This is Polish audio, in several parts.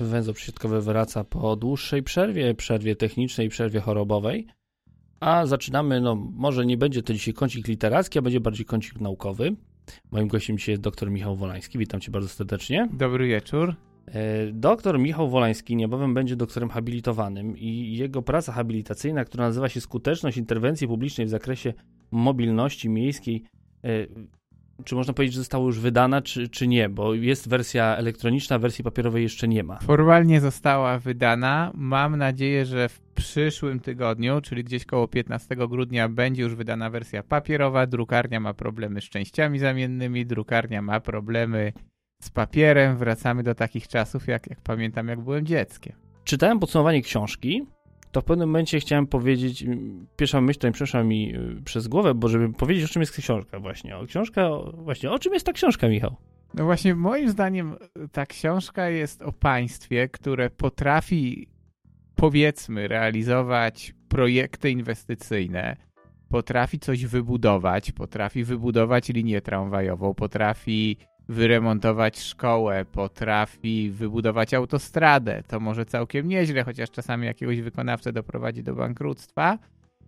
Węzeł przysiadkowy wraca po dłuższej przerwie, przerwie technicznej, przerwie chorobowej. A zaczynamy, no może nie będzie to dzisiaj kącik literacki, a będzie bardziej kącik naukowy. Moim gościem dzisiaj jest dr Michał Wolański. Witam cię bardzo serdecznie. Dobry wieczór. E, doktor Michał Wolański niebawem będzie doktorem habilitowanym i jego praca habilitacyjna, która nazywa się Skuteczność interwencji publicznej w zakresie mobilności miejskiej, e, czy można powiedzieć, że została już wydana, czy, czy nie? Bo jest wersja elektroniczna, wersji papierowej jeszcze nie ma. Formalnie została wydana. Mam nadzieję, że w przyszłym tygodniu, czyli gdzieś koło 15 grudnia, będzie już wydana wersja papierowa. Drukarnia ma problemy z częściami zamiennymi, drukarnia ma problemy z papierem. Wracamy do takich czasów, jak, jak pamiętam, jak byłem dzieckiem. Czytałem podsumowanie książki to w pewnym momencie chciałem powiedzieć, pierwsza myśl, mi przeszła mi y, przez głowę, bo żeby powiedzieć, o czym jest książka właśnie. O książka, właśnie, o czym jest ta książka, Michał? No właśnie, moim zdaniem ta książka jest o państwie, które potrafi, powiedzmy, realizować projekty inwestycyjne, potrafi coś wybudować, potrafi wybudować linię tramwajową, potrafi wyremontować szkołę, potrafi wybudować autostradę. To może całkiem nieźle, chociaż czasami jakiegoś wykonawcę doprowadzi do bankructwa,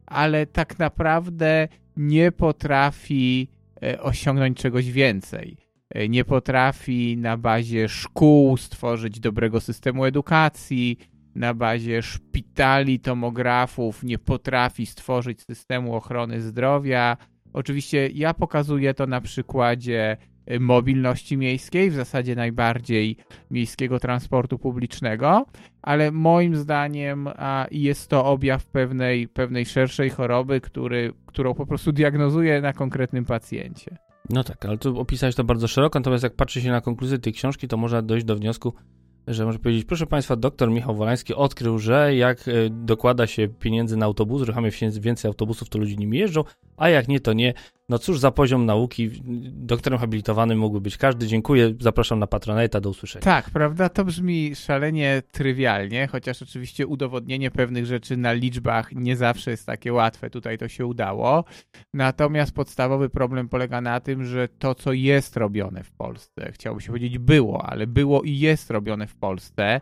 ale tak naprawdę nie potrafi e, osiągnąć czegoś więcej. E, nie potrafi na bazie szkół stworzyć dobrego systemu edukacji, na bazie szpitali, tomografów, nie potrafi stworzyć systemu ochrony zdrowia. Oczywiście ja pokazuję to na przykładzie Y, mobilności miejskiej, w zasadzie najbardziej miejskiego transportu publicznego, ale moim zdaniem jest to objaw pewnej, pewnej szerszej choroby, który, którą po prostu diagnozuje na konkretnym pacjencie. No tak, ale tu opisałeś to bardzo szeroko, natomiast jak patrzy się na konkluzję tej książki, to można dojść do wniosku, że może powiedzieć, proszę Państwa, doktor Michał Wolański odkrył, że jak y, dokłada się pieniędzy na autobus, ruchamia więcej autobusów, to ludzie nimi jeżdżą, a jak nie, to nie. No cóż za poziom nauki, doktorem habilitowanym mógłby być każdy. Dziękuję, zapraszam na Patronite'a, do usłyszenia. Tak, prawda, to brzmi szalenie trywialnie, chociaż oczywiście udowodnienie pewnych rzeczy na liczbach nie zawsze jest takie łatwe, tutaj to się udało. Natomiast podstawowy problem polega na tym, że to, co jest robione w Polsce, chciałoby się powiedzieć było, ale było i jest robione w Polsce,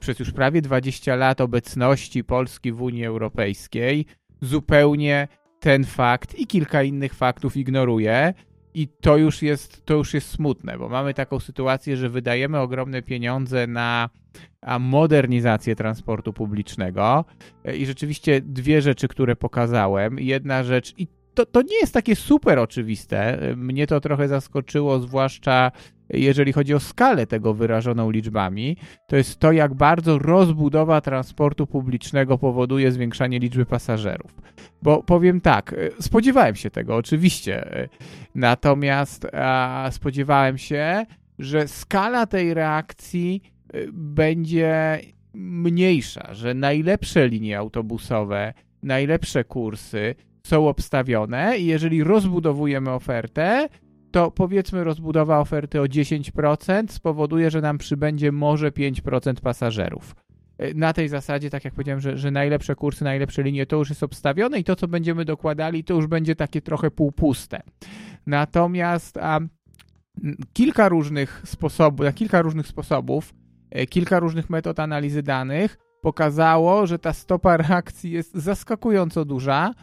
przez już prawie 20 lat obecności Polski w Unii Europejskiej, zupełnie ten fakt i kilka innych faktów ignoruje. I to już, jest, to już jest smutne, bo mamy taką sytuację, że wydajemy ogromne pieniądze na modernizację transportu publicznego. I rzeczywiście dwie rzeczy, które pokazałem. Jedna rzecz, i to, to nie jest takie super oczywiste. Mnie to trochę zaskoczyło, zwłaszcza jeżeli chodzi o skalę tego wyrażoną liczbami, to jest to, jak bardzo rozbudowa transportu publicznego powoduje zwiększanie liczby pasażerów. Bo powiem tak, e, spodziewałem się tego oczywiście, e, natomiast spodziewałem się, że skala tej reakcji e, będzie mniejsza, że najlepsze linie autobusowe, najlepsze kursy są obstawione i jeżeli rozbudowujemy ofertę, to powiedzmy rozbudowa oferty o 10% spowoduje, że nam przybędzie może 5% pasażerów. E, na tej zasadzie, tak jak powiedziałem, że, że najlepsze kursy, najlepsze linie to już jest obstawione i to, co będziemy dokładali, to już będzie takie trochę półpuste. Natomiast a, kilka różnych sposobów, kilka różnych sposobów, e, kilka różnych metod analizy danych pokazało, że ta stopa reakcji jest zaskakująco duża,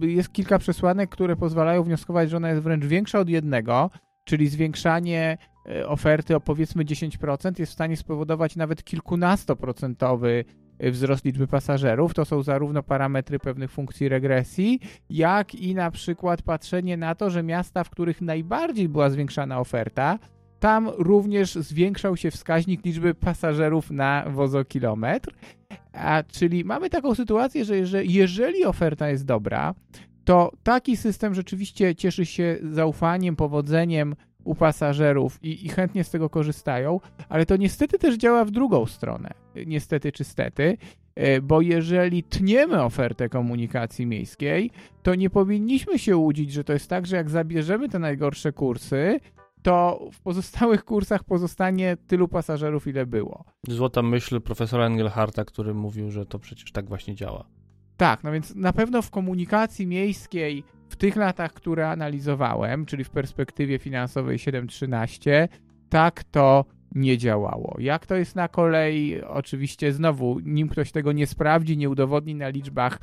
jest kilka przesłanek, które pozwalają wnioskować, że ona jest wręcz większa od jednego, czyli zwiększanie y, oferty o powiedzmy 10% jest w stanie spowodować nawet kilkunastoprocentowy wzrost liczby pasażerów. To są zarówno parametry pewnych funkcji regresji, jak i na przykład patrzenie na to, że miasta, w których najbardziej była zwiększana oferta, tam również zwiększał się wskaźnik liczby pasażerów na wozokilometr. A czyli mamy taką sytuację, że jeżeli, oferta jest dobra, to taki system rzeczywiście cieszy się zaufaniem, powodzeniem u pasażerów i, i chętnie z tego korzystają, ale to niestety też działa w drugą stronę. Niestety czy stety, e, bo jeżeli tniemy ofertę komunikacji miejskiej, to nie powinniśmy się łudzić, że to jest tak, że jak zabierzemy te najgorsze kursy, to w pozostałych kursach pozostanie tylu pasażerów, ile było. Złota myśl profesora Engelharta, który mówił, że to przecież tak właśnie działa. Tak, no więc na pewno w komunikacji miejskiej w tych latach, które analizowałem, czyli w perspektywie finansowej 7-13, tak to nie działało. Jak to jest na kolei, oczywiście znowu, nim ktoś tego nie sprawdzi, nie udowodni na liczbach,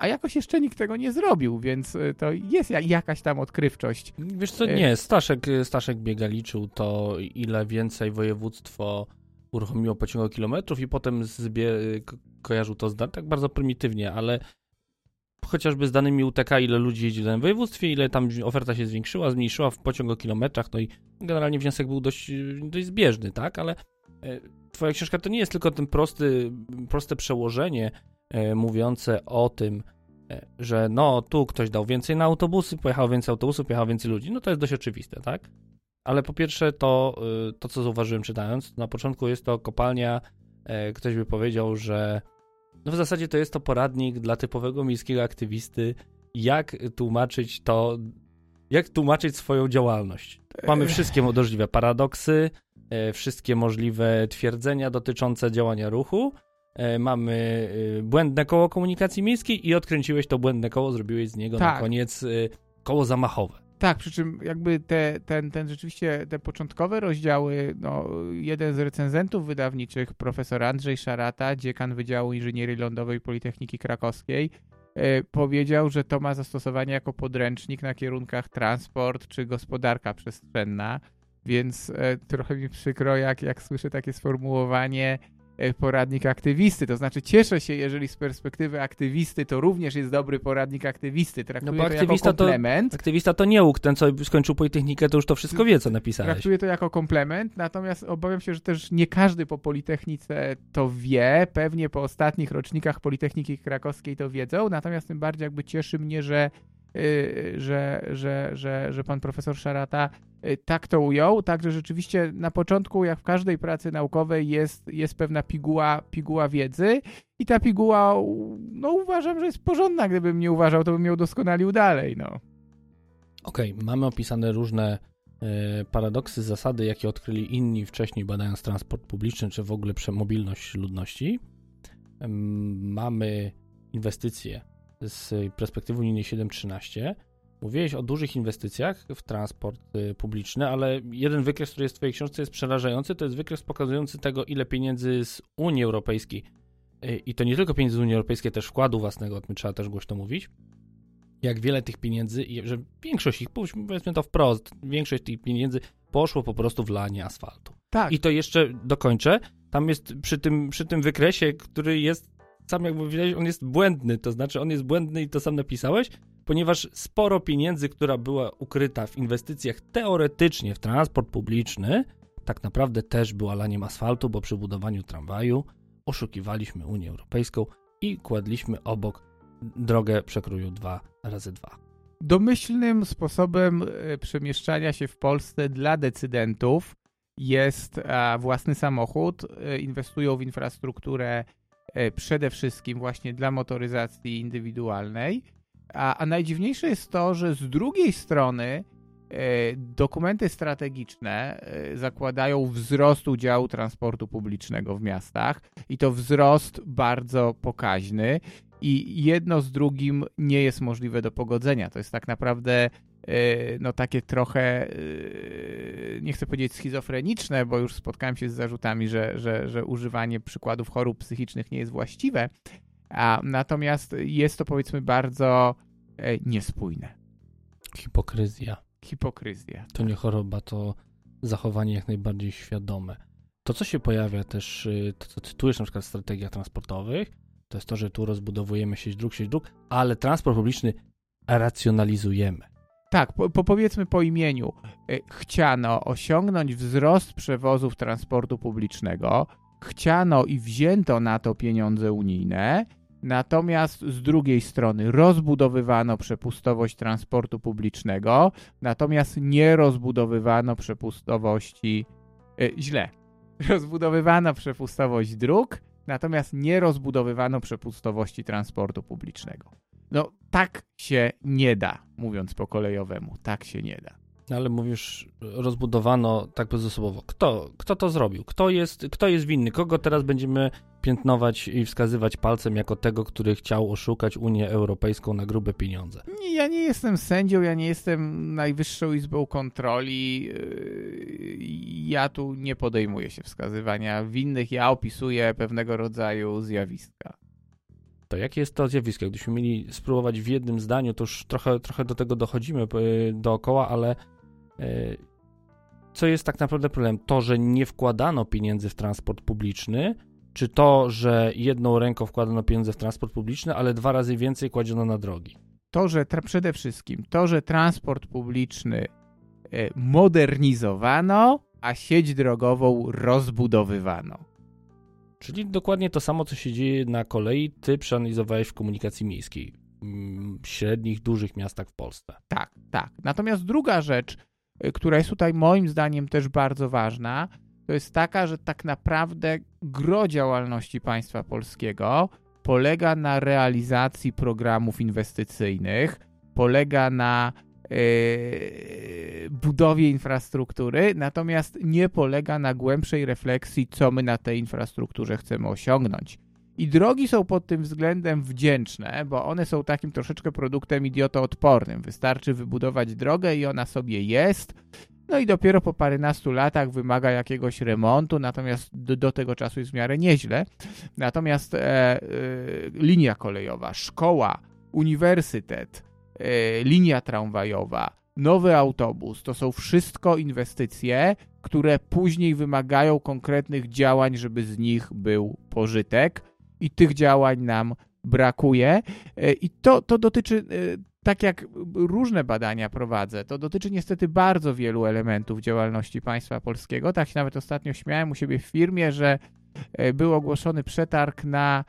a jakoś jeszcze nikt tego nie zrobił, więc y, to jest jakaś tam odkrywczość. Wiesz co, nie, Staszek, Staszek biega liczył to, ile więcej województwo uruchomiło pociągu kilometrów i potem zbie, kojarzył to z tak bardzo prymitywnie, ale chociażby z danymi UTK, ile ludzi jeździ w danym województwie, ile tam oferta się zwiększyła, zmniejszyła w pociągu kilometrach, no i generalnie wniosek był dość, dość zbieżny, tak, ale e, twoja książka to nie jest tylko ten prosty, proste przełożenie e, mówiące o tym, e, że no tu ktoś dał więcej na autobusy, pojechał więcej autobusów, pojechał więcej ludzi, no to jest dość oczywiste, tak? Ale po pierwsze to, to co zauważyłem czytając, na początku jest to kopalnia, ktoś by powiedział, że no w zasadzie to jest to poradnik dla typowego miejskiego aktywisty, jak tłumaczyć to, jak tłumaczyć swoją działalność. Mamy wszystkie możliwe paradoksy, e, wszystkie możliwe twierdzenia dotyczące działania ruchu, e, mamy e, błędne koło komunikacji miejskiej i odkręciłeś to błędne koło, zrobiłeś z niego tak. na koniec koło zamachowe. Tak, przy czym jakby te, ten, ten rzeczywiście te początkowe rozdziały, no, jeden z recenzentów wydawniczych, profesor Andrzej Szarata, dziekan Wydziału Inżynierii Lądowej Politechniki Krakowskiej, e, powiedział, że to ma zastosowanie jako podręcznik na kierunkach transport czy gospodarka przestrzenna, więc e, trochę mi przykro, jak, jak słyszę takie sformułowanie E, poradnik aktywisty. To znaczy cieszę się, jeżeli z perspektywy aktywisty to również jest dobry poradnik aktywisty. Traktuję no to jako komplement. To, aktywista to nie łuk, ten co skończył Politechnikę to już to wszystko wie, co napisałeś. Traktuję to jako komplement, natomiast obawiam się, że też nie każdy po Politechnice to wie. Pewnie po ostatnich rocznikach Politechniki Krakowskiej to wiedzą, natomiast tym bardziej jakby cieszy mnie, że że, że, że, że pan profesor Szarata y, tak to ujął, także rzeczywiście na początku, jak w każdej pracy naukowej, jest, jest pewna piguła, piguła wiedzy i ta piguła, no uważam, że jest porządna. Gdybym nie uważał, to bym ją doskonalił dalej, no. Okej, okay, mamy opisane różne y, paradoksy, zasady, jakie odkryli inni wcześniej badając transport publiczny, czy w ogóle mobilność ludności. mamy inwestycje z perspektywy unijnej 7.13 mówiłeś o dużych inwestycjach w transport y, publiczny, ale jeden wykres, który jest w twojej książce jest przerażający, to jest wykres pokazujący tego, ile pieniędzy z Unii Europejskiej y, i to nie tylko pieniędzy z Unii Europejskiej, też wkładu własnego, o tym trzeba też głośno mówić, jak wiele tych pieniędzy, że większość ich, powiedzmy to wprost, większość tych pieniędzy poszło po prostu w lanie asfaltu. Tak. I to jeszcze dokończę, tam jest przy tym, przy tym wykresie, który jest sam jak mówiłeś, on jest błędny, to znaczy on jest błędny i to sam napisałeś, ponieważ sporo pieniędzy, która była ukryta w inwestycjach teoretycznie w transport publiczny, tak naprawdę też była laniem asfaltu, bo przy budowaniu tramwaju oszukiwaliśmy Unię Europejską i kładliśmy obok drogę przekroju 2 razy 2 Domyślnym sposobem e, przemieszczania się w Polsce dla decydentów jest własny samochód. E, inwestują w infrastrukturę przede wszystkim właśnie dla motoryzacji indywidualnej. A, a najdziwniejsze jest to, że z drugiej strony e, dokumenty strategiczne e, zakładają wzrost udziału transportu publicznego w miastach i to wzrost bardzo pokaźny i jedno z drugim nie jest możliwe do pogodzenia. To jest tak naprawdę E, no takie trochę, e, nie chcę powiedzieć schizofreniczne, bo już spotkałem się z zarzutami, że, że, że używanie przykładów chorób psychicznych nie jest właściwe, a natomiast jest to powiedzmy bardzo e, niespójne. Hipokryzja. Hipokryzja. To nie choroba, to zachowanie jak najbardziej świadome. To, co się pojawia też, to co cytujesz na przykład w strategiach transportowych, to jest to, że tu rozbudowujemy sieć dróg, sieć dróg, ale transport publiczny racjonalizujemy. Tak, po, po, powiedzmy po imieniu. E, chciano osiągnąć wzrost przewozów transportu publicznego, chciano i wzięto na to pieniądze unijne, Natomiast z drugiej strony rozbudowywano przepustowość transportu publicznego, natomiast nie rozbudowywano przepustowości e, źle. Rozbudowywano przepustowość dróg, natomiast nie rozbudowywano przepustowości transportu publicznego. No tak się nie da, mówiąc po kolejowemu, tak się nie da. No, ale mówisz, rozbudowano tak bezosobowo. Kto, kto to zrobił? Kto jest, kto jest winny? Kogo teraz będziemy piętnować i wskazywać palcem jako tego, który chciał oszukać Unię Europejską na grube pieniądze? Ja nie jestem sędzią, ja nie jestem Najwyższą Izbą Kontroli. Ja tu nie podejmuję się wskazywania winnych, ja opisuję pewnego rodzaju zjawiska. To jakie jest to zjawisko? Gdybyśmy mieli spróbować w jednym zdaniu, to już trochę, trochę do tego dochodzimy yy, dookoła, ale E, co jest tak naprawdę problem? To, że nie wkładano pieniędzy w transport publiczny, czy to, że jedną ręką wkładano pieniądze w transport publiczny, ale dwa razy więcej kładziono na drogi? To, że przede wszystkim to, że transport publiczny e, modernizowano, a sieć drogową rozbudowywano. Czyli dokładnie to samo, co się dzieje na kolei, ty przeanalizowałeś w komunikacji miejskiej w średnich, dużych miastach w Polsce. Tak, tak. Natomiast druga rzecz, która jest tutaj moim zdaniem też bardzo ważna, to jest taka, że tak naprawdę gro działalności państwa polskiego polega na realizacji programów inwestycyjnych, polega na budowie infrastruktury, natomiast nie polega na głębszej refleksji, co my na tej infrastrukturze chcemy osiągnąć. I drogi są pod tym względem wdzięczne, bo one są takim troszeczkę produktem idiotoodpornym. Wystarczy wybudować drogę i ona sobie jest. No i dopiero po parynastu latach wymaga jakiegoś remontu, natomiast do, do tego czasu jest w miarę nieźle. Natomiast e, e, linia kolejowa, szkoła, uniwersytet, e, linia tramwajowa, nowy autobus to są wszystko inwestycje, które później wymagają konkretnych działań, żeby z nich był pożytek i tych działań nam brakuje. E, I to, to dotyczy, e, tak jak różne badania prowadzę, to dotyczy niestety bardzo wielu elementów działalności państwa polskiego. Tak się nawet ostatnio śmiałem u siebie w firmie, że e, był ogłoszony przetarg na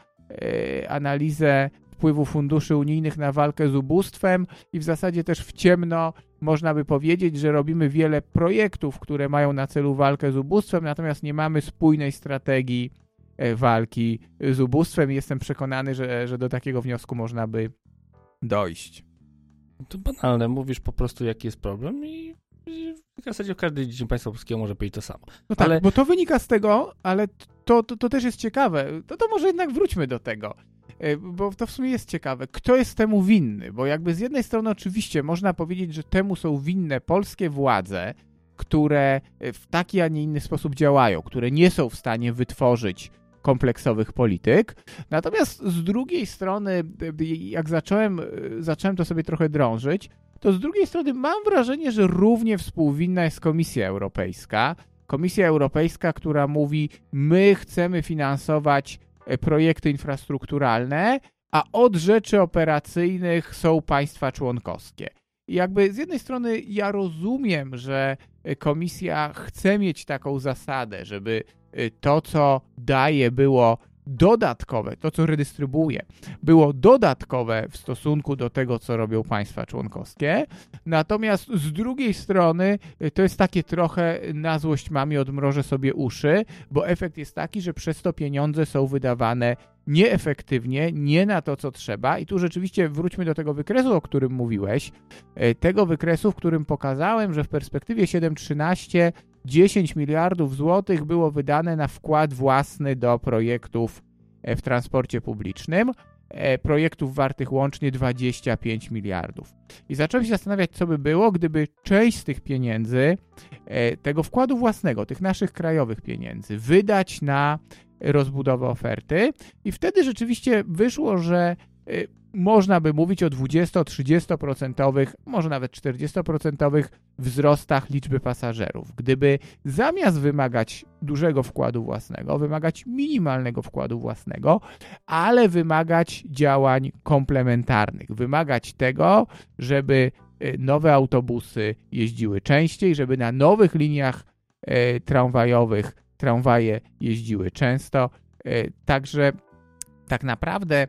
analizę wpływu funduszy unijnych na walkę z ubóstwem i w zasadzie też w ciemno można by powiedzieć, że robimy wiele projektów, które mają na celu walkę z ubóstwem, natomiast nie mamy spójnej strategii E, walki z ubóstwem jestem przekonany, że, że do takiego wniosku można by dojść. To banalne, mówisz po prostu jaki jest problem i w zasadzie w każdej dziedzinie państwa polskiego może powiedzieć to samo. No tak, ale... bo to wynika z tego, ale to, to, to też jest ciekawe. To, to może jednak wróćmy do tego bo to w sumie jest ciekawe. Kto jest temu winny? Bo jakby z jednej strony oczywiście można powiedzieć, że temu są winne polskie władze, które w taki, a nie inny sposób działają, które nie są w stanie wytworzyć kompleksowych polityk. Natomiast z drugiej strony, jak zacząłem, zacząłem to sobie trochę drążyć, to z drugiej strony mam wrażenie, że równie współwinna jest Komisja Europejska. Komisja Europejska, która mówi: My chcemy finansować e, projekty infrastrukturalne, a od rzeczy operacyjnych są państwa członkowskie. Jakby z jednej strony ja rozumiem, że e, komisja chce mieć taką zasadę, żeby Y, to, co daje, było dodatkowe, to co redystrybuuje, było dodatkowe w stosunku do tego, co robią państwa członkowskie. Natomiast z drugiej strony y, to jest takie trochę na złość mamie odmrożę sobie uszy, bo efekt jest taki, że przez to pieniądze są wydawane nieefektywnie, nie na to, co trzeba. I tu rzeczywiście wróćmy do tego wykresu, o którym mówiłeś. Y, tego wykresu, w którym pokazałem, że w perspektywie 7.13 10 miliardów złotych było wydane na wkład własny do projektów e, w transporcie publicznym, e, projektów wartych łącznie 25 miliardów. I zacząłem się zastanawiać, co by było, gdyby część z tych pieniędzy, e, tego wkładu własnego, tych naszych krajowych pieniędzy, wydać na rozbudowę oferty, i wtedy rzeczywiście wyszło, że można by mówić o 20-30%, może nawet 40% wzrostach liczby pasażerów. Gdyby zamiast wymagać dużego wkładu własnego, wymagać minimalnego wkładu własnego, ale wymagać działań komplementarnych, wymagać tego, żeby e, nowe autobusy jeździły częściej, żeby na nowych liniach e, tramwajowych tramwaje jeździły często. E, także tak naprawdę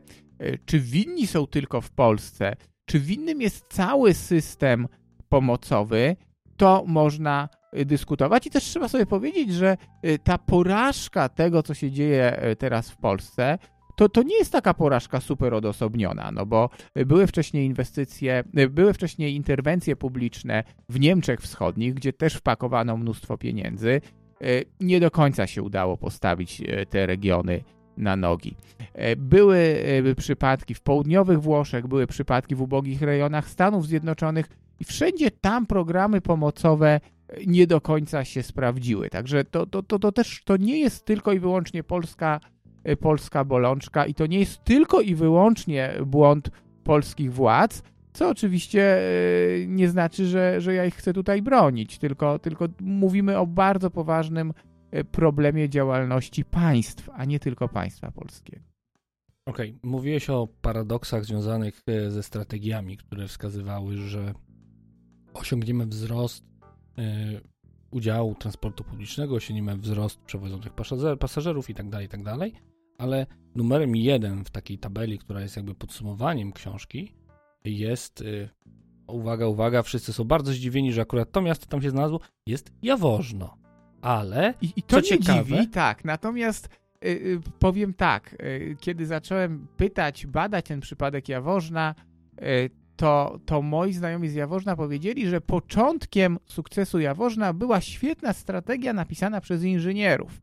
czy winni są tylko w Polsce, czy winnym jest cały system pomocowy, to można dyskutować. I też trzeba sobie powiedzieć, że ta porażka tego, co się dzieje teraz w Polsce, to, to nie jest taka porażka super odosobniona, no bo były wcześniej inwestycje, były wcześniej interwencje publiczne w Niemczech Wschodnich, gdzie też wpakowano mnóstwo pieniędzy. Nie do końca się udało postawić te regiony na nogi. Były przypadki w południowych Włoszech, były przypadki w ubogich rejonach Stanów Zjednoczonych i wszędzie tam programy pomocowe nie do końca się sprawdziły. Także to, to, to, to też to nie jest tylko i wyłącznie polska polska bolączka i to nie jest tylko i wyłącznie błąd polskich władz, co oczywiście nie znaczy, że, że ja ich chcę tutaj bronić, tylko, tylko mówimy o bardzo poważnym problemie działalności państw, a nie tylko państwa polskiego. Okej, okay. mówiłeś o paradoksach związanych ze strategiami, które wskazywały, że osiągniemy wzrost udziału transportu publicznego, osiągniemy wzrost przewożących pasażerów itd., tak itd., tak ale numerem jeden w takiej tabeli, która jest jakby podsumowaniem książki, jest, uwaga, uwaga, wszyscy są bardzo zdziwieni, że akurat to miasto tam się znalazło, jest Jaworzno. Ale, I, i to co ciekawe, dziwi, tak, natomiast y, y, powiem tak, y, kiedy zacząłem pytać, badać ten przypadek Jaworzna, y, to, to moi znajomi z Jaworzna powiedzieli, że początkiem sukcesu Jaworzna była świetna strategia napisana przez inżynierów.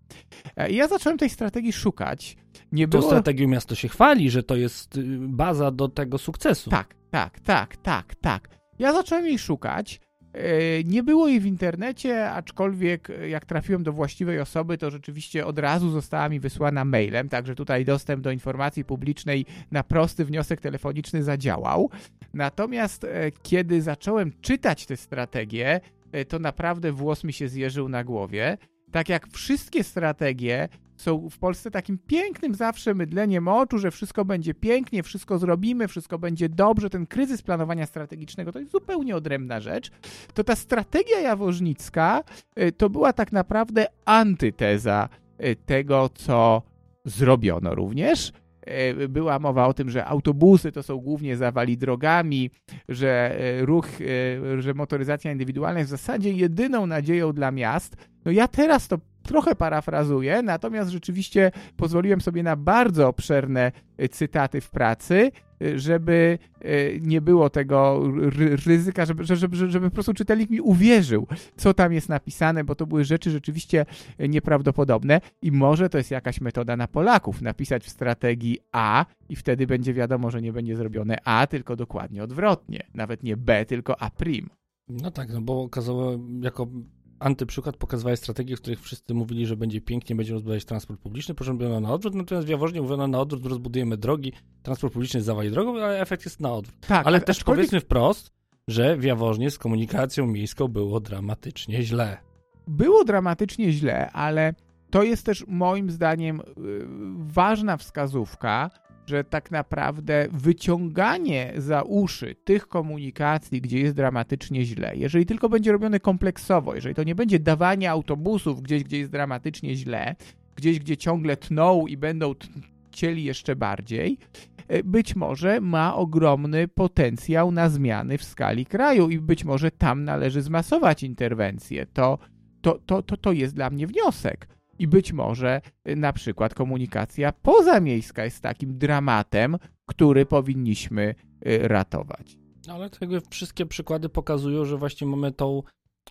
E, I ja zacząłem tej strategii szukać. Nie Tą było... strategią miasto się chwali, że to jest baza do tego sukcesu. Tak, tak, tak, tak, tak. Ja zacząłem jej szukać. E, nie było jej w internecie, aczkolwiek e, jak trafiłem do właściwej osoby, to rzeczywiście od razu została mi wysłana mailem, także tutaj dostęp do informacji publicznej na prosty wniosek telefoniczny zadziałał. Natomiast e, kiedy zacząłem czytać tę strategię, to naprawdę włos mi się zjeżył na głowie. Tak jak wszystkie strategie są w Polsce takim pięknym zawsze mydleniem oczu, że wszystko będzie pięknie, wszystko zrobimy, wszystko będzie dobrze. Ten kryzys planowania strategicznego to jest zupełnie odrębna rzecz. To ta strategia jaworznicka y, to była tak naprawdę antyteza y, tego, co zrobiono również y, była mowa o tym, że autobusy to są głównie zawali drogami, że ruch, że motoryzacja indywidualna jest w zasadzie jedyną nadzieją dla miast. No ja teraz to trochę parafrazuję, natomiast rzeczywiście pozwoliłem sobie na bardzo obszerne y, cytaty w pracy, y, żeby y, nie było tego ryzyka, żeby, żeby, żeby po prostu czytelnik mi uwierzył, co tam jest napisane, bo to były rzeczy rzeczywiście nieprawdopodobne i może to jest jakaś metoda na Polaków, napisać w strategii A i wtedy będzie wiadomo, że nie będzie zrobione A, tylko dokładnie odwrotnie. Nawet nie B, tylko A'. No tak, no bo okazało jako antyprzykład pokazywała strategię, w których wszyscy mówili, że będzie pięknie, będziemy rozbudować transport publiczny, proszę robiono na odwrót, natomiast w Jaworznie mówiono na odwrót, rozbudujemy drogi, transport publiczny zawali drogą, ale efekt jest na odwrót. Tak, ale też aczkolwiek... powiedzmy wprost, że w Jaworznie z komunikacją miejską było dramatycznie źle. Było dramatycznie źle, ale to jest też moim zdaniem yy, ważna wskazówka, że tak naprawdę wyciąganie za uszy tych komunikacji, gdzie jest dramatycznie źle, jeżeli tylko będzie robione kompleksowo, jeżeli to nie będzie dawanie autobusów gdzieś, gdzie jest dramatycznie źle, gdzieś, gdzie ciągle tną i będą cieli jeszcze bardziej, e, być może ma ogromny potencjał na zmiany w skali kraju i być może tam należy zmasować interwencje. To, to, to, to, to jest dla mnie wniosek i być może y, na przykład komunikacja pozamiejska jest takim dramatem, który powinniśmy y, ratować. Ale jakby wszystkie przykłady pokazują, że właśnie mamy tą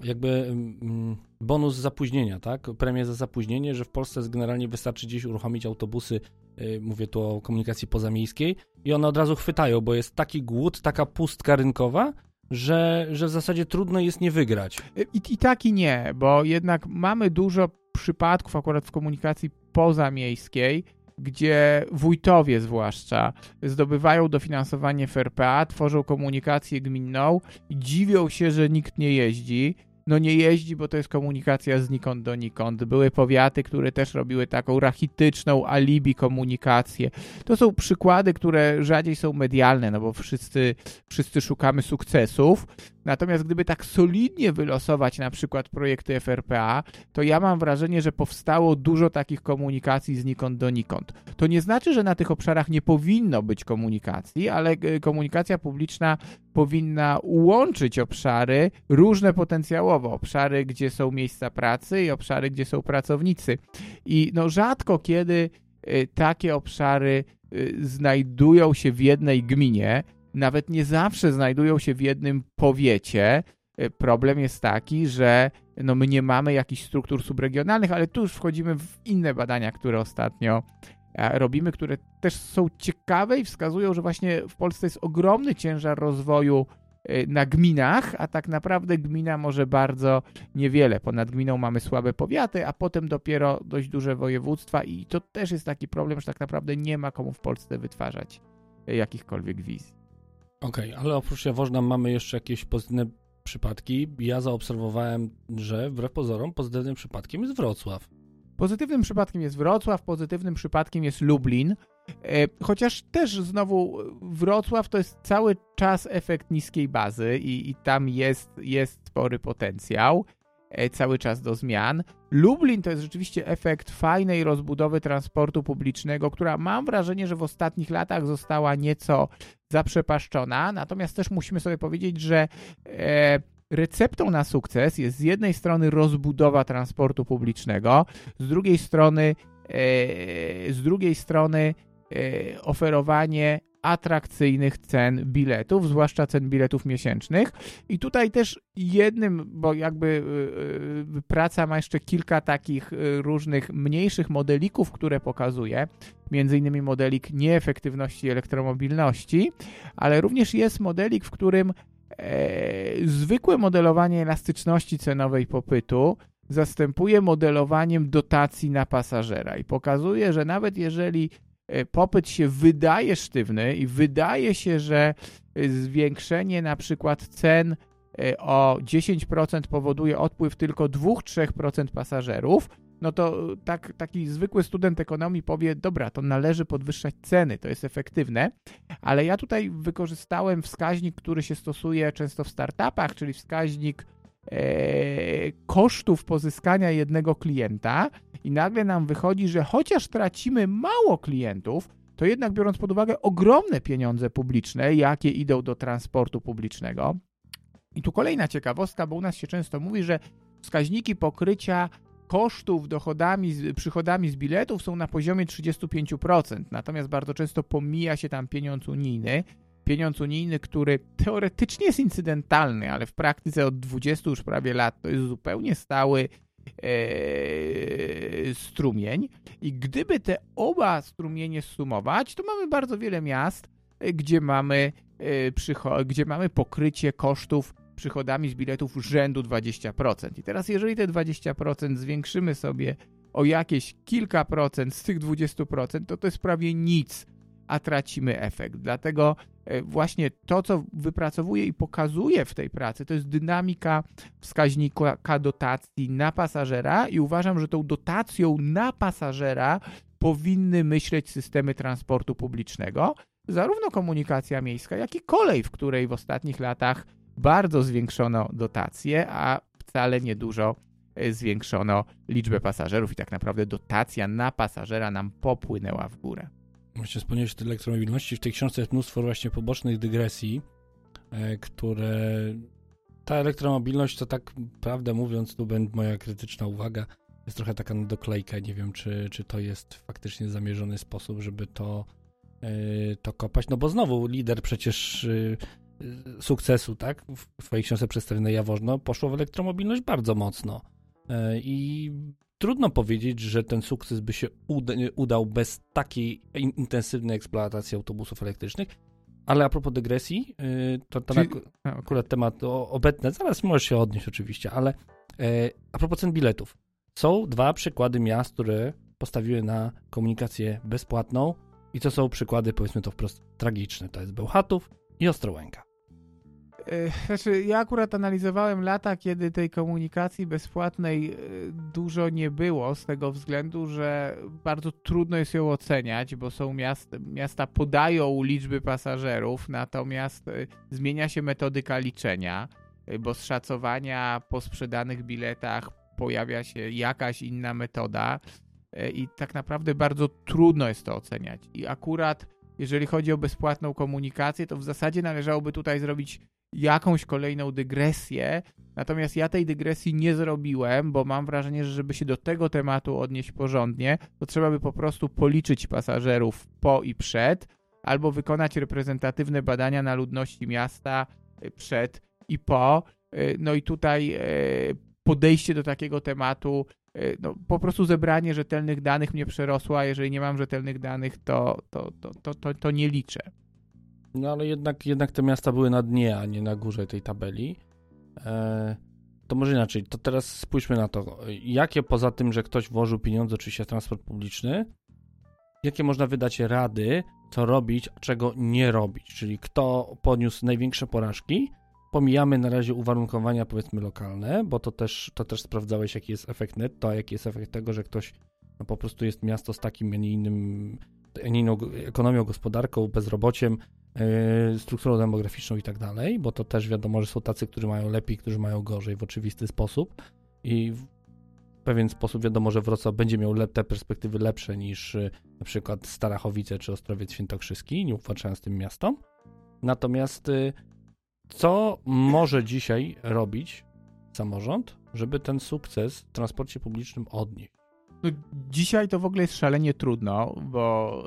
jakby mm, bonus zapóźnienia, tak? Premię za zapóźnienie, że w Polsce generalnie wystarczy gdzieś uruchomić autobusy, y, mówię tu o komunikacji pozamiejskiej i one od razu chwytają, bo jest taki głód, taka pustka rynkowa, że, że w zasadzie trudno jest nie wygrać. I, I tak i nie, bo jednak mamy dużo przypadków akurat w komunikacji pozamiejskiej, gdzie wójtowie zwłaszcza zdobywają dofinansowanie w RPA, tworzą komunikację gminną dziwią się, że nikt nie jeździ. No nie jeździ, bo to jest komunikacja znikąd donikąd. Były powiaty, które też robiły taką rachityczną alibi komunikację. To są przykłady, które rzadziej są medialne, no bo wszyscy, wszyscy szukamy sukcesów. Natomiast gdyby tak solidnie wylosować na przykład projekty FRPA, to ja mam wrażenie, że powstało dużo takich komunikacji znikąd donikąd. To nie znaczy, że na tych obszarach nie powinno być komunikacji, ale e, komunikacja publiczna powinna łączyć obszary różne potencjałowo, obszary, gdzie są miejsca pracy i obszary, gdzie są pracownicy. I no rzadko kiedy y, takie obszary y, znajdują się w jednej gminie, nawet nie zawsze znajdują się w jednym powiecie. Y, problem jest taki, że no my nie mamy jakichś struktur subregionalnych, ale tu już wchodzimy w inne badania, które ostatnio robimy, które też są ciekawe i wskazują, że właśnie w Polsce jest ogromny ciężar rozwoju Y, na gminach, a tak naprawdę gmina może bardzo niewiele. Ponad gminą mamy słabe powiaty, a potem dopiero dość duże województwa i to też jest taki problem, że tak naprawdę nie ma komu w Polsce wytwarzać y, jakichkolwiek wizji. Okej, okay, ale oprócz Jaworzna mamy jeszcze jakieś pozytywne przypadki. Ja zaobserwowałem, że wbrew pozorom pozytywnym przypadkiem jest Wrocław. Pozytywnym przypadkiem jest Wrocław, pozytywnym przypadkiem jest Lublin. E, chociaż też znowu Wrocław to jest cały czas efekt niskiej bazy i, i tam jest, jest spory potencjał e, cały czas do zmian. Lublin to jest rzeczywiście efekt fajnej rozbudowy transportu publicznego, która mam wrażenie, że w ostatnich latach została nieco zaprzepaszczona. Natomiast też musimy sobie powiedzieć, że e, receptą na sukces jest z jednej strony rozbudowa transportu publicznego, z drugiej strony, e, z drugiej strony e, oferowanie atrakcyjnych cen biletów, zwłaszcza cen biletów miesięcznych. I tutaj też jednym, bo jakby e, praca ma jeszcze kilka takich różnych mniejszych modelików, które pokazuje, między innymi modelik nieefektywności elektromobilności, ale również jest modelik, w którym zwykłe modelowanie elastyczności cenowej popytu zastępuje modelowaniem dotacji na pasażera i pokazuje, że nawet jeżeli e, popyt się wydaje sztywny i wydaje się, że e, zwiększenie na przykład cen o 10% powoduje odpływ tylko 2-3% pasażerów, no to tak, taki zwykły student ekonomii powie, dobra, to należy podwyższać ceny, to jest efektywne, ale ja tutaj wykorzystałem wskaźnik, który się stosuje często w startupach, czyli wskaźnik e, kosztów pozyskania jednego klienta i nagle nam wychodzi, że chociaż tracimy mało klientów, to jednak biorąc pod uwagę ogromne pieniądze publiczne, jakie idą do transportu publicznego. I tu kolejna ciekawostka, bo u nas się często mówi, że wskaźniki pokrycia kosztów dochodami, przychodami z biletów są na poziomie 35%, natomiast bardzo często pomija się tam pieniądz unijny. Pieniądz unijny, który teoretycznie jest incydentalny, ale w praktyce od 20 już prawie lat to jest zupełnie stały e, strumień. I gdyby te oba strumienie sumować, to mamy bardzo wiele miast, e, gdzie mamy, e, gdzie mamy pokrycie kosztów przychodami z biletów rzędu 20%. I teraz, jeżeli te 20% zwiększymy sobie o jakieś kilka procent z tych 20%, to to jest prawie nic, a tracimy efekt. Dlatego e, właśnie to, co wypracowuje i pokazuje w tej pracy, to jest dynamika wskaźnika dotacji na pasażera i uważam, że tą dotacją na pasażera powinny myśleć systemy transportu publicznego, zarówno komunikacja miejska, jak i kolej, w której w ostatnich latach bardzo zwiększono dotacje, a wcale niedużo e, zwiększono liczbę pasażerów i tak naprawdę dotacja na pasażera nam popłynęła w górę. Właśnie wspomniałeś o elektromobilności. W tej książce jest mnóstwo właśnie pobocznych dygresji, e, które ta elektromobilność to tak prawdę mówiąc, tu będzie moja krytyczna uwaga, jest trochę taka na doklejkę. Nie wiem, czy, czy to jest faktycznie zamierzony sposób, żeby to, yy, to kopać. No bo znowu lider przecież yy, sukcesu, tak, w swojej książce przedstawionej Jaworzno, poszło w elektromobilność bardzo mocno. E, I trudno powiedzieć, że ten sukces by się uda, udał bez takiej intensywnej eksploatacji autobusów elektrycznych. Ale a propos dygresji, e, to, Czyli... akurat temat obecny, zaraz możesz się odnieść oczywiście, ale e, a propos cen biletów. Są dwa przykłady miast, które postawiły na komunikację bezpłatną i to są przykłady, powiedzmy to wprost, tragiczne. To jest Bełchatów i Ostrołęka. Znaczy, ja akurat analizowałem lata, kiedy tej komunikacji bezpłatnej dużo nie było, z tego względu, że bardzo trudno jest ją oceniać, bo są miasta, miasta podają liczby pasażerów, natomiast zmienia się metodyka liczenia, bo z szacowania po sprzedanych biletach pojawia się jakaś inna metoda i tak naprawdę bardzo trudno jest to oceniać. I akurat jeżeli chodzi o bezpłatną komunikację, to w zasadzie należałoby tutaj zrobić jakąś kolejną dygresję. Natomiast ja tej dygresji nie zrobiłem, bo mam wrażenie, że żeby się do tego tematu odnieść porządnie, to trzeba by po prostu policzyć pasażerów po i przed, albo wykonać reprezentatywne badania na ludności miasta y, przed i po. Y, no i tutaj y, podejście do takiego tematu no, po prostu zebranie rzetelnych danych mnie przerosło, a jeżeli nie mam rzetelnych danych, to, to, to, to, to nie liczę. No ale jednak, jednak te miasta były na dnie, a nie na górze tej tabeli. E, to może inaczej, to teraz spójrzmy na to. Jakie poza tym, że ktoś włożył pieniądze oczywiście w transport publiczny, jakie można wydać rady, co robić, a czego nie robić? Czyli kto poniósł największe porażki, Pomijamy na razie uwarunkowania powiedzmy lokalne, bo to też, to też sprawdzałeś, jaki jest efekt netto, a jaki jest efekt tego, że ktoś no, po prostu jest miasto z takim, a nie innym, a nie inną ekonomią, gospodarką, bezrobociem, strukturą demograficzną i tak dalej, bo to też wiadomo, że są tacy, którzy mają lepiej, którzy mają gorzej w oczywisty sposób i w pewien sposób wiadomo, że Wrocław będzie miał te perspektywy lepsze niż yy, na przykład Starachowice czy Ostrowiec Świętokrzyski, nie uwłaczając tym miastom. Natomiast yy, co może dzisiaj robić samorząd, żeby ten sukces w transporcie publicznym odnieść? No, dzisiaj to w ogóle jest szalenie trudno, bo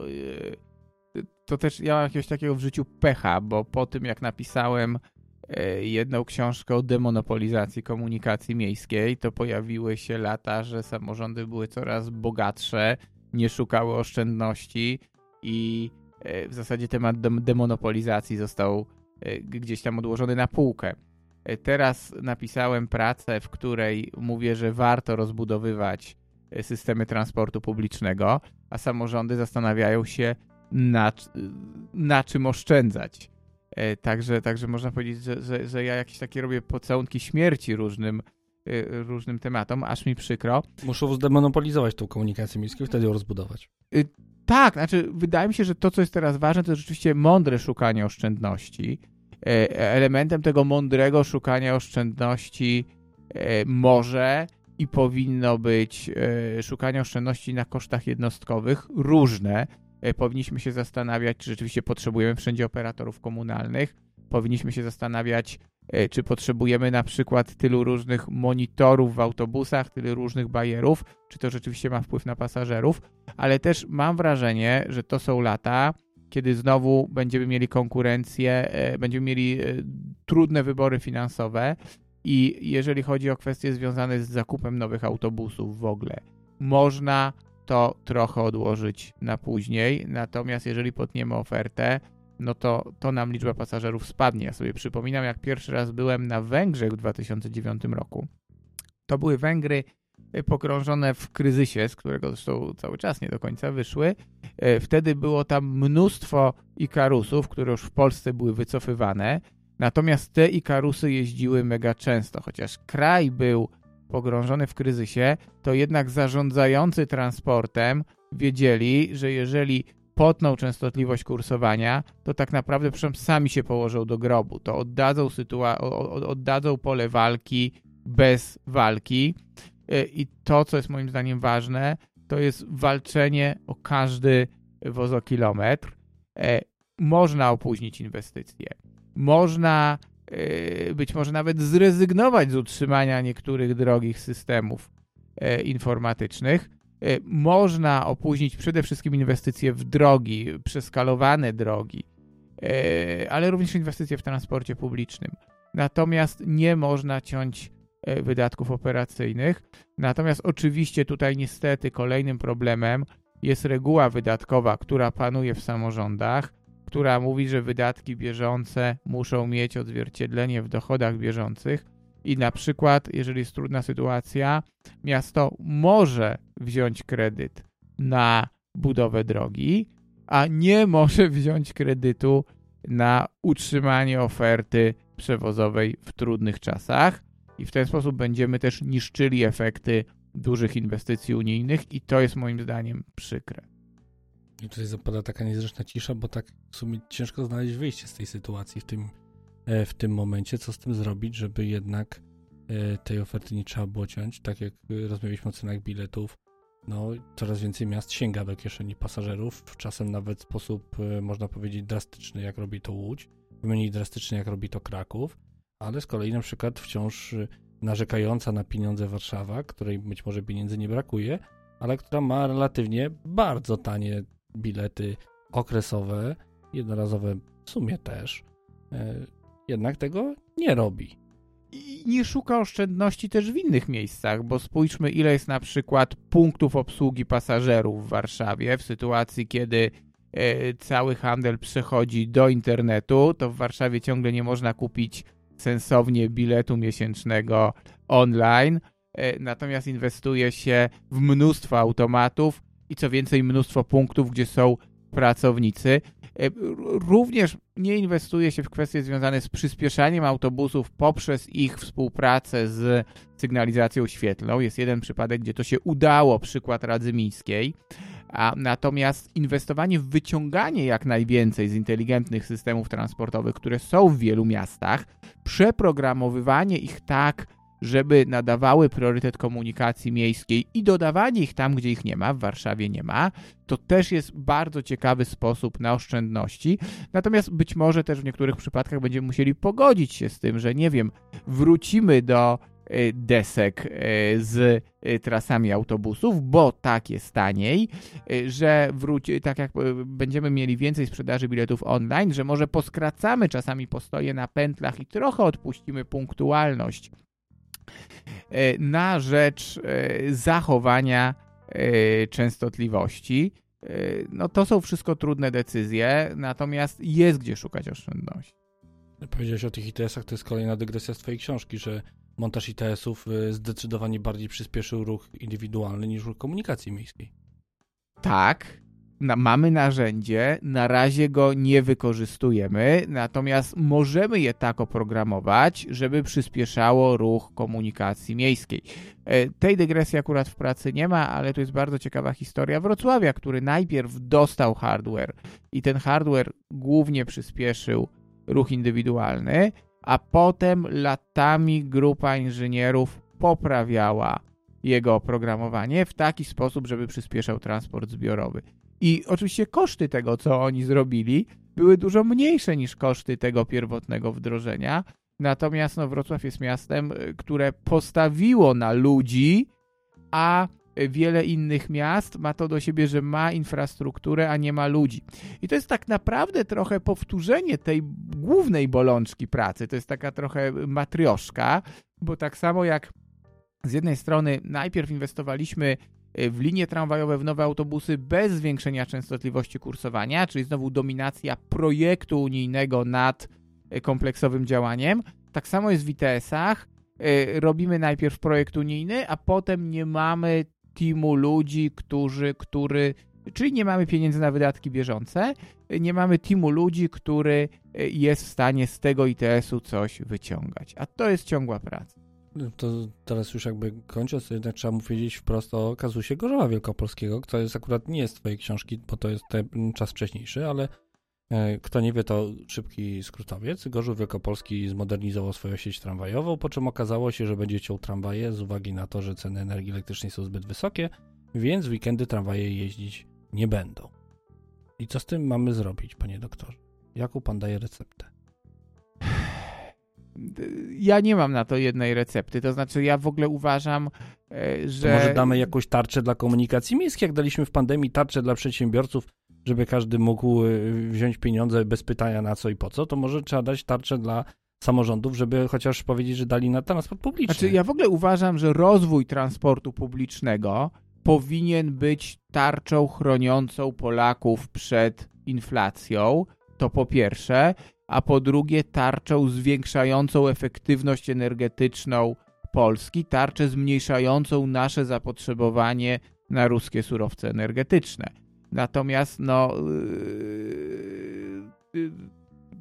to też ja mam jakiegoś takiego w życiu pecha, bo po tym jak napisałem yy, jedną książkę o demonopolizacji komunikacji miejskiej, to pojawiły się lata, że samorządy były coraz bogatsze, nie szukały oszczędności i yy, w zasadzie temat demonopolizacji został E, gdzieś tam odłożony na półkę. E, teraz napisałem pracę, w której mówię, że warto rozbudowywać e, systemy transportu publicznego, a samorządy zastanawiają się, na, na czym oszczędzać. Także, także można powiedzieć, że, że, że ja jakieś takie robię pocałunki śmierci różnym, różnym tematom, aż mi przykro. Muszą zdemonopolizować tą komunikację miejską wtedy ją rozbudować. Tak, znaczy wydaje mi się, że to, co jest teraz ważne, to rzeczywiście mądre szukanie oszczędności. E, elementem tego mądrego szukania oszczędności e, może i powinno być e, szukanie oszczędności na kosztach jednostkowych różne. Powinniśmy się zastanawiać, czy rzeczywiście potrzebujemy wszędzie operatorów komunalnych. Powinniśmy się zastanawiać, czy potrzebujemy na przykład tylu różnych monitorów w autobusach, tylu różnych bajerów, czy to rzeczywiście ma wpływ na pasażerów, ale też mam wrażenie, że to są lata, kiedy znowu będziemy mieli konkurencję, e, będziemy mieli e, trudne wybory finansowe i jeżeli chodzi o kwestie związane z zakupem nowych autobusów w ogóle, można to trochę odłożyć na później, natomiast jeżeli potniemy ofertę, no to, to nam liczba pasażerów spadnie. Ja sobie przypominam, jak pierwszy raz byłem na Węgrzech w 2009 roku. To były Węgry pogrążone w kryzysie, z którego zresztą cały czas nie do końca wyszły. E, wtedy było tam mnóstwo Ikarusów, które już w Polsce były wycofywane. Natomiast te Ikarusy jeździły mega często, chociaż kraj był pogrążony w kryzysie, to jednak zarządzający transportem wiedzieli, że jeżeli potną częstotliwość kursowania, to tak naprawdę sami się położą do grobu. To oddadzą, sytua- oddadzą pole walki bez walki. E, I to, co jest moim zdaniem ważne, to jest walczenie o każdy wozokilometr. E, można opóźnić inwestycje. Można być może nawet zrezygnować z utrzymania niektórych drogich systemów informatycznych. Można opóźnić przede wszystkim inwestycje w drogi, przeskalowane drogi, ale również inwestycje w transporcie publicznym. Natomiast nie można ciąć E, wydatków operacyjnych. Natomiast oczywiście tutaj niestety kolejnym problemem jest reguła wydatkowa, która panuje w samorządach, która mówi, że wydatki bieżące muszą mieć odzwierciedlenie w dochodach bieżących i na przykład, jeżeli jest trudna sytuacja, miasto może wziąć kredyt na budowę drogi, a nie może wziąć kredytu na utrzymanie oferty przewozowej w trudnych czasach i w ten sposób będziemy też niszczyli efekty dużych inwestycji unijnych i to jest moim zdaniem przykre. I tutaj zapada taka niezręczna cisza, bo tak w sumie ciężko znaleźć wyjście z tej sytuacji w tym, e, w tym momencie. Co z tym zrobić, żeby jednak e, tej oferty nie trzeba było ciąć? Tak jak rozmawialiśmy o cenach biletów, no coraz więcej miast sięga do kieszeni pasażerów, czasem nawet w sposób, e, można powiedzieć, drastyczny, jak robi to Łódź, mniej drastyczny, jak robi to Kraków, ale z kolei na przykład wciąż narzekająca na pieniądze Warszawa, której być może pieniędzy nie brakuje, ale która ma relatywnie bardzo tanie bilety okresowe, jednorazowe w sumie też, e, jednak tego nie robi. I nie szuka oszczędności też w innych miejscach, bo spójrzmy, ile jest na przykład punktów obsługi pasażerów w Warszawie w sytuacji, kiedy e, cały handel przechodzi do internetu, to w Warszawie ciągle nie można kupić sensownie biletu miesięcznego online, e, natomiast inwestuje się w mnóstwo automatów i co więcej mnóstwo punktów, gdzie są pracownicy. E, również nie inwestuje się w kwestie związane z przyspieszaniem autobusów poprzez ich współpracę z sygnalizacją świetlną. Jest jeden przypadek, gdzie to się udało, przykład Radzy Miejskiej. A natomiast inwestowanie w wyciąganie jak najwięcej z inteligentnych systemów transportowych, które są w wielu miastach, przeprogramowywanie ich tak, żeby nadawały priorytet komunikacji miejskiej i dodawanie ich tam, gdzie ich nie ma, w Warszawie nie ma, to też jest bardzo ciekawy sposób na oszczędności. Natomiast być może też w niektórych przypadkach będziemy musieli pogodzić się z tym, że nie wiem, wrócimy do e, desek e, z e, trasami autobusów, bo tak jest taniej, że wróci, tak jak będziemy mieli więcej sprzedaży biletów online, że może poskracamy czasami postoje na pętlach i trochę odpuścimy punktualność na rzecz e, zachowania e, częstotliwości. No to są wszystko trudne decyzje, natomiast jest gdzie szukać oszczędności. Powiedziałeś o tych ITS-ach, to jest kolejna dygresja z twojej książki, że montaż ITS-ów zdecydowanie bardziej przyspieszył ruch indywidualny niż ruch komunikacji miejskiej. Tak, na, mamy narzędzie, na razie go nie wykorzystujemy, natomiast możemy je tak oprogramować, żeby przyspieszało ruch komunikacji miejskiej. E, tej dygresji akurat w pracy nie ma, ale to jest bardzo ciekawa historia Wrocławia, który najpierw dostał hardware i ten hardware głównie przyspieszył ruch indywidualny, a potem latami grupa inżynierów poprawiała jego oprogramowanie w taki sposób, żeby przyspieszał transport zbiorowy. I oczywiście koszty tego, co oni zrobili, były dużo mniejsze niż koszty tego pierwotnego wdrożenia. Natomiast no, Wrocław jest miastem, y, które postawiło na ludzi, a wiele innych miast ma to do siebie, że ma infrastrukturę, a nie ma ludzi. I to jest tak naprawdę trochę powtórzenie tej głównej bolączki pracy. To jest taka trochę matrioszka, bo tak samo jak z jednej strony najpierw inwestowaliśmy w linie tramwajowe, w nowe autobusy bez zwiększenia częstotliwości kursowania, czyli znowu dominacja projektu unijnego nad y, kompleksowym działaniem. Tak samo jest w ITS-ach. Y, robimy najpierw projekt unijny, a potem nie mamy teamu ludzi, którzy, który, czyli nie mamy pieniędzy na wydatki bieżące, nie mamy teamu ludzi, który jest w stanie z tego ITS-u coś wyciągać. A to jest ciągła praca. To teraz już jakby kończąc, jednak trzeba mu powiedzieć wprost o kazusie Gorzowa Wielkopolskiego, to jest akurat nie jest twojej książki, bo to jest ten czas wcześniejszy, ale e, kto nie wie, to szybki skrótowiec. Gorzów Wielkopolski zmodernizował swoją sieć tramwajową, po czym okazało się, że będzie ciął tramwaje z uwagi na to, że ceny energii elektrycznej są zbyt wysokie, więc weekendy tramwaje jeździć nie będą. I co z tym mamy zrobić, panie doktorze? Jaką pan daje receptę? Ja nie mam na to jednej recepty. To znaczy, ja w ogóle uważam, e, że. To może damy jakąś tarczę dla komunikacji miejskiej, jak daliśmy w pandemii tarczę dla przedsiębiorców, żeby każdy mógł e, wziąć pieniądze bez pytania na co i po co, to może trzeba dać tarczę dla samorządów, żeby chociaż powiedzieć, że dali na transport publiczny. Znaczy, ja w ogóle uważam, że rozwój transportu publicznego powinien być tarczą chroniącą Polaków przed inflacją. To po pierwsze a po drugie tarczą zwiększającą efektywność energetyczną Polski, tarczę zmniejszającą nasze zapotrzebowanie na ruskie surowce energetyczne. Natomiast no, yy, yy,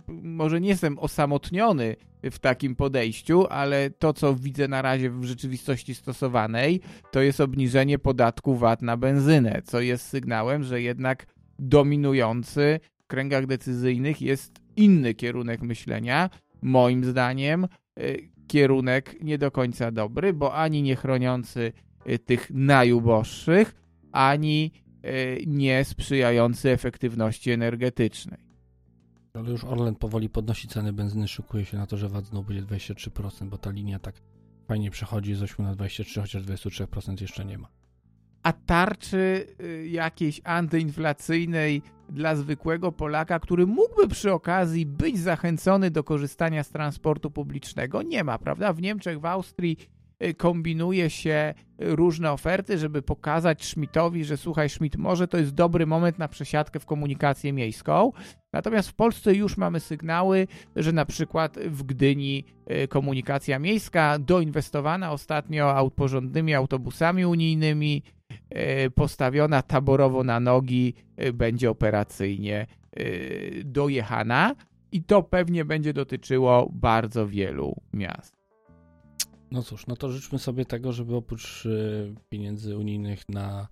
może nie jestem osamotniony w takim podejściu, ale to, co widzę na razie w rzeczywistości stosowanej, to jest obniżenie podatku VAT na benzynę, co jest sygnałem, że jednak dominujący w kręgach decyzyjnych jest inny kierunek myślenia. Moim zdaniem y, kierunek nie do końca dobry, bo ani nie chroniący y, tych najuboższych, ani y, nie sprzyjający efektywności energetycznej. Ale już Orlen powoli podnosi ceny benzyny, szykuje się na to, że VAT znowu będzie 23%, bo ta linia tak fajnie przechodzi z 8 na 23, chociaż 23% jeszcze nie ma. A tarczy jakiejś antyinflacyjnej dla zwykłego Polaka, który mógłby przy okazji być zachęcony do korzystania z transportu publicznego, nie ma, prawda? W Niemczech, w Austrii y, kombinuje się różne oferty, żeby pokazać Schmidtowi, że słuchaj Schmidt, może to jest dobry moment na przesiadkę w komunikację miejską. Natomiast w Polsce już mamy sygnały, że na przykład w Gdyni y, komunikacja miejska doinwestowana ostatnio porządnymi autobusami unijnymi, postawiona taborowo na nogi, e, będzie operacyjnie e, dojechana i to pewnie będzie dotyczyło bardzo wielu miast. No cóż, no to życzmy sobie tego, żeby oprócz pieniędzy unijnych na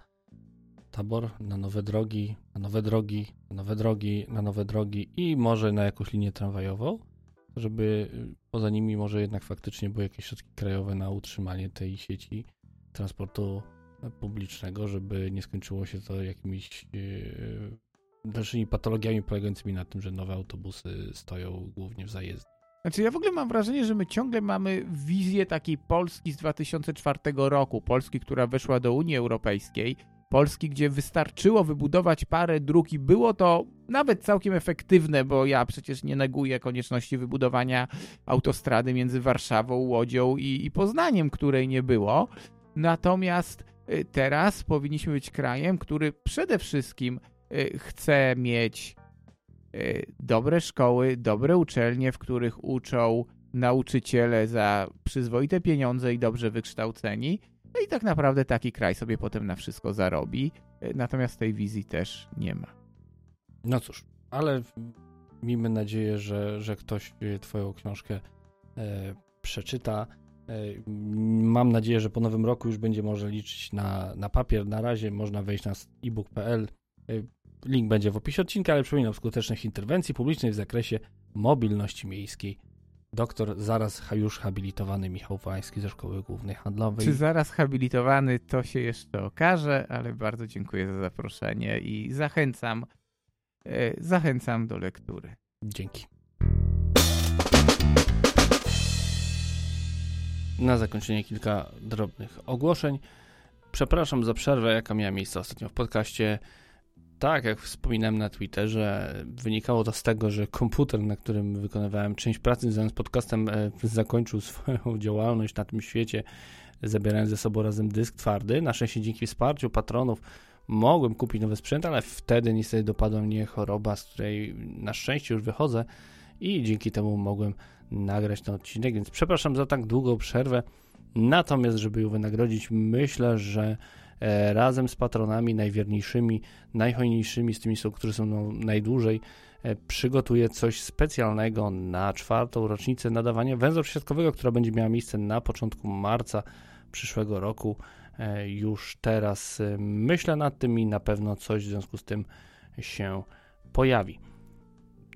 tabor, na nowe drogi, na nowe drogi, na nowe drogi, na nowe drogi i może na jakąś linię tramwajową, żeby poza nimi może jednak faktycznie były jakieś środki krajowe na utrzymanie tej sieci transportu publicznego, żeby nie skończyło się to jakimiś dalszymi patologiami polegającymi na tym, że nowe autobusy stoją głównie w zajezdni. Znaczy ja w ogóle mam wrażenie, że my ciągle mamy wizję takiej Polski z 2004 roku, Polski, która weszła do Unii Europejskiej, Polski, gdzie wystarczyło wybudować parę dróg i było to nawet całkiem efektywne, bo ja przecież nie neguję konieczności wybudowania autostrady między Warszawą, Łodzią i, i Poznaniem, której nie było. Natomiast teraz powinniśmy być krajem, który przede wszystkim y, chce mieć y, dobre szkoły, dobre uczelnie, w których uczą nauczyciele za przyzwoite pieniądze i dobrze wykształceni. No i tak naprawdę taki kraj sobie potem na wszystko zarobi. Natomiast tej wizji też nie ma. No cóż, ale miejmy nadzieję, że, że ktoś Twoją książkę e, przeczyta mam nadzieję, że po nowym roku już będzie można liczyć na, na papier. Na razie można wejść na ebook.pl. Link będzie w opisie odcinka, ale przypominam skutecznych interwencji publicznej w zakresie mobilności miejskiej. Doktor zaraz już habilitowany Michał Wański ze Szkoły Głównej Handlowej. Czy zaraz habilitowany, to się jeszcze okaże, ale bardzo dziękuję za zaproszenie i zachęcam, e, zachęcam do lektury. Dzięki. Na zakończenie kilka drobnych ogłoszeń. Przepraszam za przerwę, jaka miała miejsce ostatnio w podcaście. Tak, jak wspominałem na Twitterze, wynikało to z tego, że komputer, na którym wykonywałem część pracy związana z podcastem, e, zakończył swoją działalność na tym świecie, zabierając ze sobą razem dysk twardy. Na szczęście dzięki wsparciu patronów mogłem kupić nowy sprzęt, ale wtedy niestety dopadła mnie choroba, z której na szczęście już wychodzę i dzięki temu mogłem nagrać ten odcinek, więc przepraszam za tak długą przerwę. Natomiast, żeby ją wynagrodzić, myślę, że e, razem z patronami najwierniejszymi, najhojniejszymi, z tymi, którzy są no, najdłużej, e, przygotuję coś specjalnego na czwartą rocznicę nadawania węzła przesiadkowego, która będzie miała miejsce na początku marca przyszłego roku. E, już teraz myślę nad tym i na pewno coś w związku z tym się pojawi.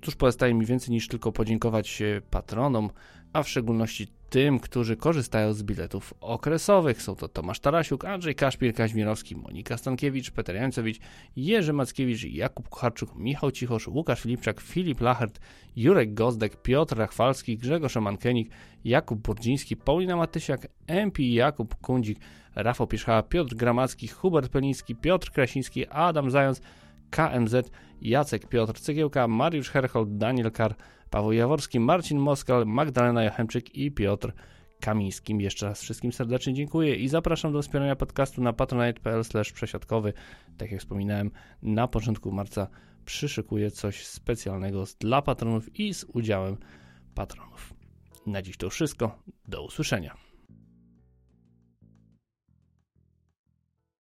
Cóż pozostaje mi więcej niż tylko podziękować patronom, a w szczególności tym, którzy korzystają z biletów okresowych. Są to Tomasz Tarasiuk, Andrzej Kaszpir, Kaźmirowski, Monika Stankiewicz, Peter Jańcowicz, Jerzy Mackiewicz, Jakub Kucharczuk, Michał Cichosz, Łukasz Filipczak, Filip Lachert, Jurek Gozdek, Piotr Rachwalski, Grzegorz Mankenik, Jakub Burdziński, Paulina Matysiak, MP Jakub Kundzik, Rafał Pierzchała, Piotr Gramacki, Hubert Peliński, Piotr Krasiński, Adam Zając, KMZ, Jacek Piotr Cegiełka, Mariusz Herhold, Daniel Kar, Paweł Jaworski, Marcin Moskal, Magdalena Jochemczyk i Piotr Kamińskim. Jeszcze raz wszystkim serdecznie dziękuję i zapraszam do wspierania podcastu na patronite.pl przesiadkowy. Tak jak wspominałem, na początku marca przyszykuję coś specjalnego dla patronów i z udziałem patronów. Na dziś to wszystko. Do usłyszenia.